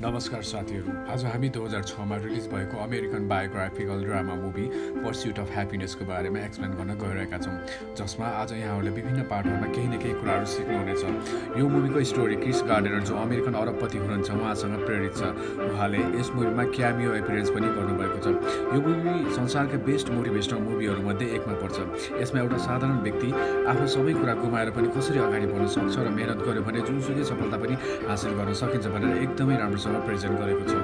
नमस्कार साथीहरू। आज हामी दुई हजार छमा रिलिज भएको American biographical drama movie pursuit of ह्याप्पिनेसको बारेमा एक्सप्लेन गर्न गइरहेका छौँ जसमा आज यहाँहरूले विभिन्न पार्टहरूमा केही न केही कुराहरू सिक्नुहुनेछ। यो मुभीको स्टोरी क्रिस गार्डनर जो अमेरिकन अरबपति हुनुहुन्छ उहाँसँग प्रेरित छ। उहाँले यस मुभीमा क्यामियो एपिरेन्स पनि गर्नुभएको छ। यो मुभी संसारका बेस्ट मोटिभेसनल मुभीहरूमध्ये एकमा पर्छ। यसमा एउटा साधारण व्यक्ति आफ्नो सबै कुरा गुमाएर पनि कसरी अगाडि बढ्न सक्छ र मेहनत गर्यो भने जुनसुकै सफलता पनि हासिल गर्न सकिन्छ भनेर एकदमै राम्रो रूपसँग प्रेजेन्ट गरेको छ।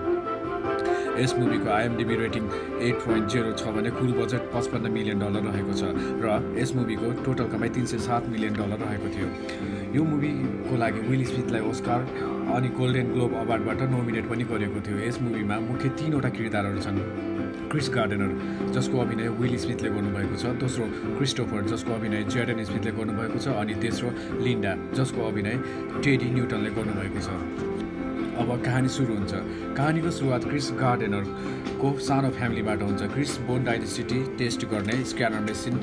यस मुभीको IMDb rating eight point zero छ भने कुल बजेट पचपन्न मिलियन डलर रहेको छ र यस मुभीको टोटल कमाइ तिन सय सात मिलियन डलर रहेको थियो। यो मुभीको लागि विल स्मिथलाई ओस्कार अनि गोल्डेन ग्लोब अवार्डबाट नोमिनेट पनि गरिएको थियो। यस मुभीमा मुख्य तिनवटा किरदारहरू छन्। क्रिस गार्डनर जसको अभिनय विल स्मिथले गर्नुभएको छ दोस्रो क्रिस्टोफर जसको अभिनय जेडन स्मिथले गर्नुभएको छ अनि तेस्रो लिन्डा जसको अभिनय टेडी न्युटनले गर्नुभएको छ। अब कहानी सुरु हुन्छ। कहानीको सुरुवात क्रिस गार्डेनरको सानो फ्यामिलीबाट हुन्छ। क्रिस बोन डाइडेसिटी टेस्ट गर्ने स्क्यानर मेसिन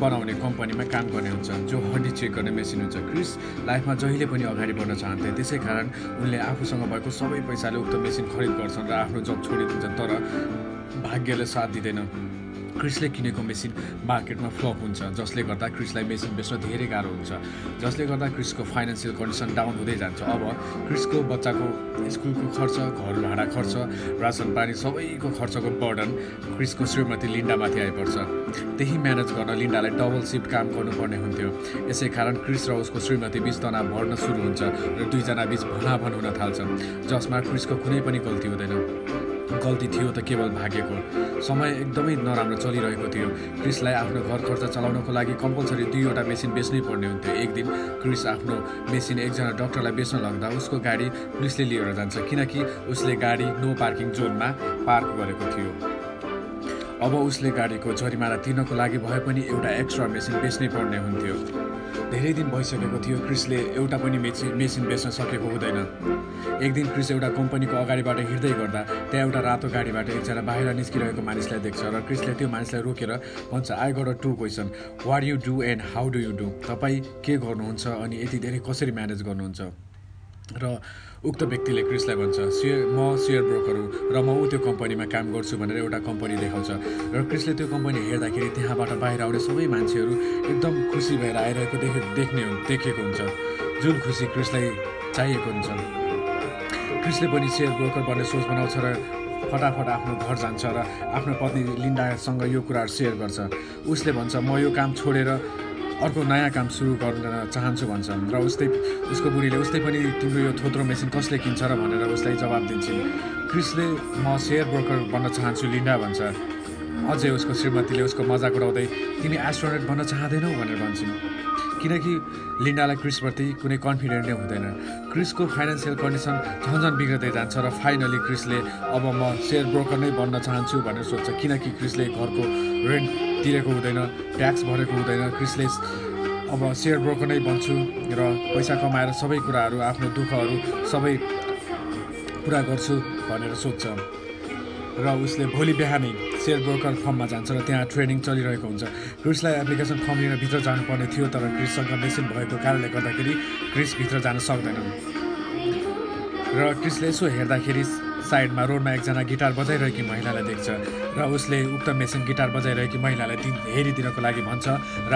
बनाउने कम्पनीमा काम गर्ने हुन्छ जो हड्डी चेक गर्ने मेसिन हुन्छ। क्रिस लाइफमा जहिले पनि अगाडि बढ्न चाहन्थे त्यसै कारण उनले आफूसँग भएको सबै पैसाले उक्त मेसिन खरिद गर्छन् र आफ्नो जब छोडिदिन्छन् तर भाग्यले साथ दिँदैन। क्रिसले किनेको मेसिन मार्केटमा फ्लप हुन्छ जसले गर्दा क्रिसलाई मेसिन बेच्न धेरै गाह्रो हुन्छ। जसले गर्दा क्रिसको फाइनेन्सियल कन्डिसन डाउन हुँदै जान्छ। अब क्रिसको बच्चाको स्कुलको खर्च घर भाडा खर्च रासन पानी सबैको खर्चको बर्डन क्रिसको श्रीमती लिन्डामाथि आइपर्छ। त्यही म्यानेज गर्न लिन्डालाई डबल सिफ्ट काम गर्नुपर्ने हुन्थ्यो। यसै कारण क्रिस र उसको श्रीमती बिच तनाव बढ्न सुरु हुन्छ र दुईजना बिच भनाभन हुन थाल्छ जसमा क्रिसको कुनै पनि गल्ती हुँदैन। गल्ती थियो त केवल भाग्यको। समय एकदमै नराम्रो चलिरहेको थियो। क्रिसलाई आफ्नो घर खर्च चलाउनको लागि कम्पलसरी दुईवटा मेसिन बेच्नै पर्ने हुन्थ्यो। एक दिन क्रिस आफ्नो मेसिन एकजना डक्टरलाई बेच्न लाग्दा उसको गाडी पुलिसले लिएर जान्छ किनकि उसले गाडी नो पार्किङ जोनमा पार्क गरेको थियो। अब उसले गाडीको जरिमाना तिर्नको लागि भए पनि एउटा एक्स्ट्रा मेसिन बेच्नै पर्ने हुन्थ्यो। धेरै दिन भइसकेको थियो क्रिसले एउटा पनि मेसिन मेसिन बेच्न सकेको हुँदैन। एक दिन क्रिस एउटा कम्पनीको अगाडिबाट हिँड्दै गर्दा त्यहाँ एउटा रातो गाडीबाट एकजना बाहिर निस्किरहेको मानिसलाई देख्छ र क्रिसले त्यो मानिसलाई रोकेर भन्छ I got a two question what you do and how do you do? तपाईँ के गर्नुहुन्छ अनि यति धेरै कसरी म्यानेज गर्नुहुन्छ? र उक्त व्यक्तिले क्रिसलाई भन्छ सेयर म सेयर ब्रोकर हुँ र म ऊ त्यो कम्पनीमा काम गर्छु भनेर एउटा कम्पनी देखाउँछ। र क्रिसले त्यो कम्पनी हेर्दाखेरि त्यहाँबाट बाहिर आउने सबै मान्छेहरू एकदम खुसी भएर आइरहेको देखे देख्ने देखेको हुन्छ। जुन खुसी क्रिसलाई चाहिएको हुन्छ। क्रिसले पनि सेयर ब्रोकर बन्ने सोच बनाउँछ र फटाफट आफ्नो घर जान्छ र आफ्नो पत्नी लिन्डासँग यो कुराहरू सेयर गर्छ। उसले भन्छ म यो काम छोडेर अर्को नयाँ काम सुरु गर्न चाहन्छु भन्छ र उस्तै उसको बुढीले उस्तै पनि तिम्रो यो थोत्रो मेसिन कसले किन्छ र भनेर उसलाई जवाब दिन्छन्। क्रिसले म सेयर ब्रोकर बन्न चाहन्छु लिन्डा भन्छ। अझै उसको श्रीमतीले उसको मजाक उडाउँदै तिमी एस्ट्रोनेट बन्न चाहँदैनौ भनेर भन्छन्। किनकि लिन्डालाई क्रिसप्रति कुनै कन्फिडेन्ट नै हुँदैन। क्रिसको फाइनेन्सियल कन्डिसन झन् झन् बिग्रदै जान्छ र फाइनली क्रिसले अब म सेयर ब्रोकर नै बन्न चाहन्छु भनेर सोध्छ। किनकि क्रिसले घरको रेन्ट तिरेको हुँदैन ट्याक्स भरेको हुँदैन। क्रिसले अब सेयर ब्रोकर नै बन्छु र पैसा कमाएर सबै कुराहरू आफ्नो दुःखहरू सबै पुरा गर्छु भनेर सोध्छ। र उसले भोलि बिहानै सेयर ब्रोकर फर्ममा जान्छ र त्यहाँ ट्रेनिङ चलिरहेको हुन्छ। क्रिसलाई एप्लिकेसन फर्म लिन भित्र जानुपर्ने थियो तर क्रिससँग मेसिन भएको कारणले गर्दाखेरि क्रिस भित्र जान सक्दैन। र क्रिसले यसो हेर्दाखेरि साइडमा रोडमा एकजना गिटार बजाइरहेकी महिलालाई देख्छ र उसले उक्त मेसिन गिटार बजाइरहेकी महिलालाई दिन हेरिदिनको लागि भन्छ र